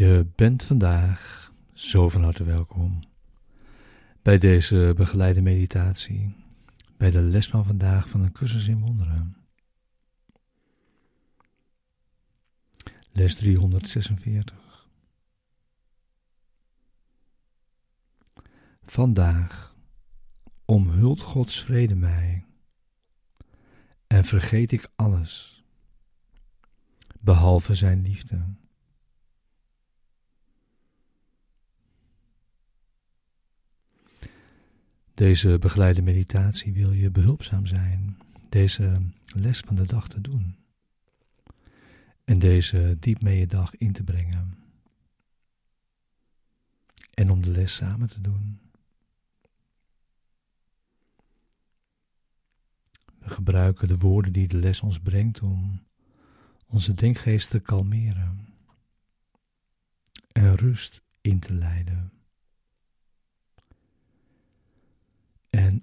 Je bent vandaag zo van harte welkom bij deze begeleide meditatie, bij de les van vandaag van een cursus in wonderen. Les 346. Vandaag omhult Gods vrede mij en vergeet ik alles, behalve Zijn liefde. Deze begeleide meditatie wil je behulpzaam zijn, deze les van de dag te doen en deze diep mee je dag in te brengen. En om de les samen te doen. We gebruiken de woorden die de les ons brengt om onze denkgeest te kalmeren en rust in te leiden. En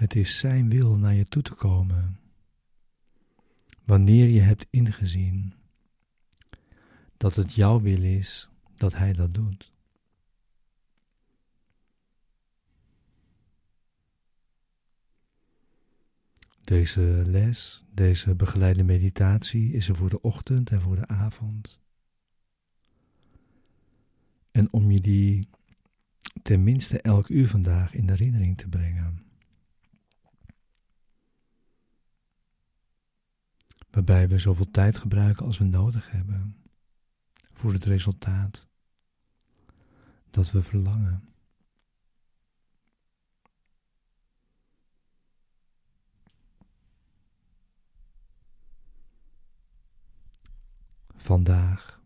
Het is Zijn wil naar je toe te komen. Wanneer je hebt ingezien dat het jouw wil is dat Hij dat doet. Deze les, deze begeleide meditatie is er voor de ochtend en voor de avond. En om je die tenminste elk uur vandaag in herinnering te brengen. Waarbij we zoveel tijd gebruiken als we nodig hebben voor het resultaat dat we verlangen. Vandaag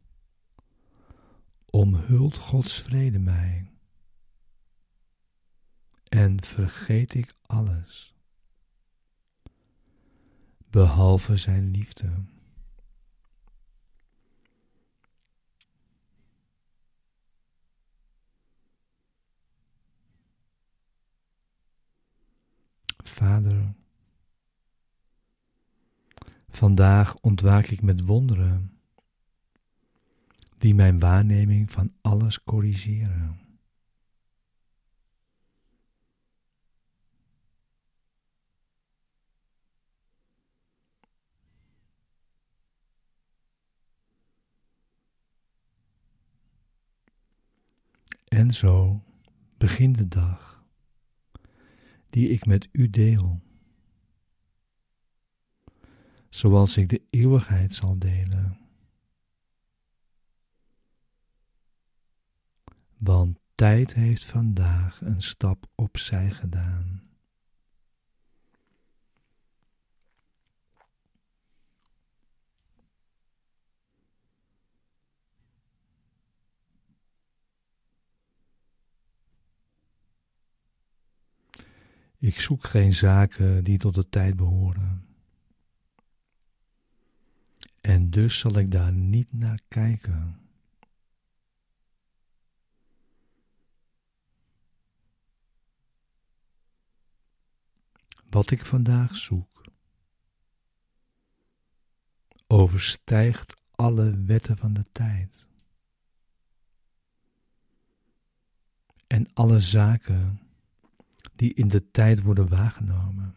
omhult Gods vrede mij en vergeet ik alles, behalve Zijn liefde. Vader, vandaag ontwaak ik met wonderen die mijn waarneming van alles corrigeren. En zo begint de dag die ik met u deel, zoals ik de eeuwigheid zal delen. want tijd heeft vandaag een stap opzij gedaan. Ik zoek geen zaken die tot de tijd behoren. En dus zal ik daar niet naar kijken. Wat ik vandaag zoek, overstijgt alle wetten van de tijd. En alle zaken die in de tijd worden waargenomen.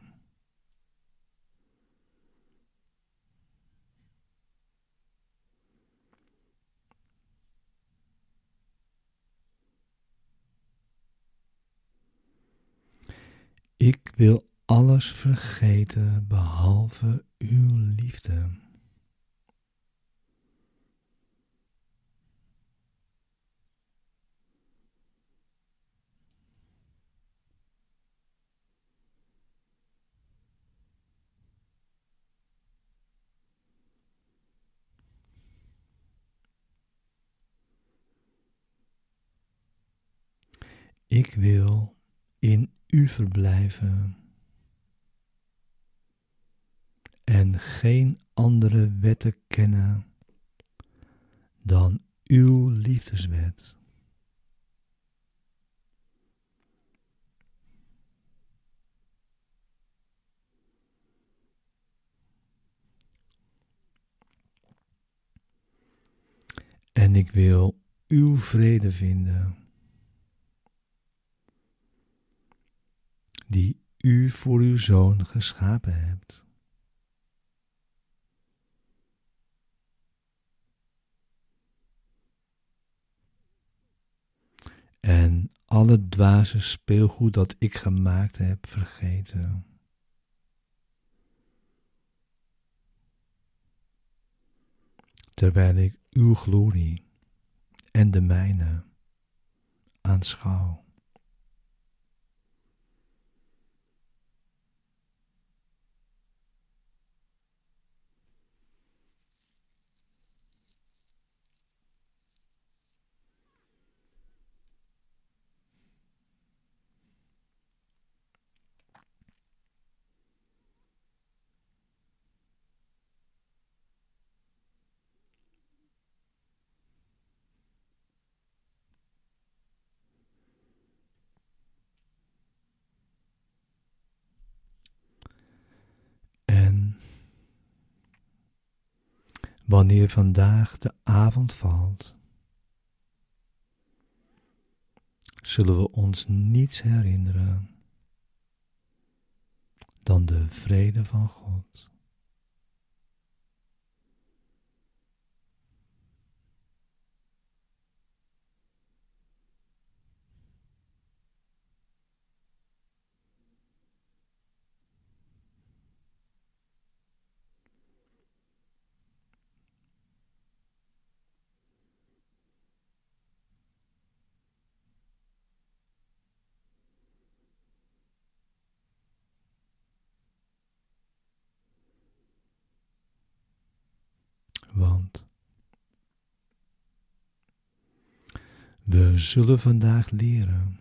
Ik wil alles vergeten behalve uw liefde. Ik wil in u verblijven en geen andere wetten kennen dan uw liefdeswet. En ik wil uw vrede vinden, die u voor uw zoon geschapen hebt. En alle dwaze speelgoed dat ik gemaakt heb vergeten. Terwijl ik uw glorie en de mijne aanschouw. Wanneer vandaag de avond valt, zullen we ons niets herinneren dan de vrede van God. Want we zullen vandaag leren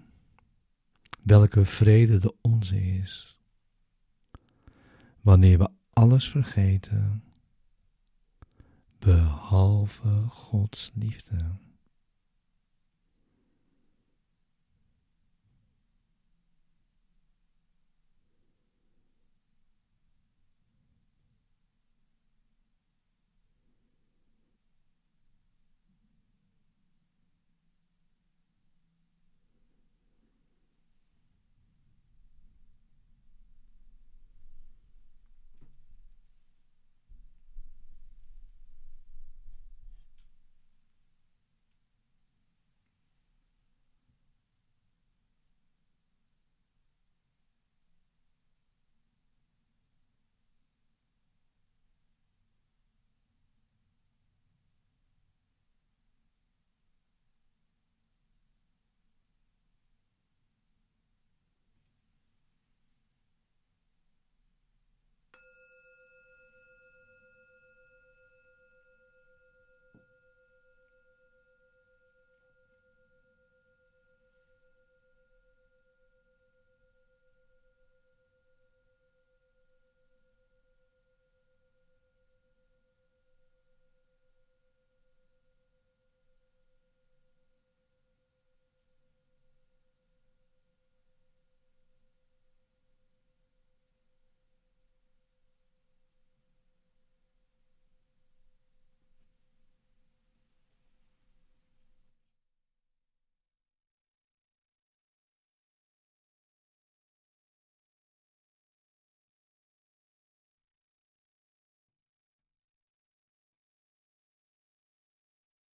welke vrede de onze is, wanneer we alles vergeten, behalve Gods liefde.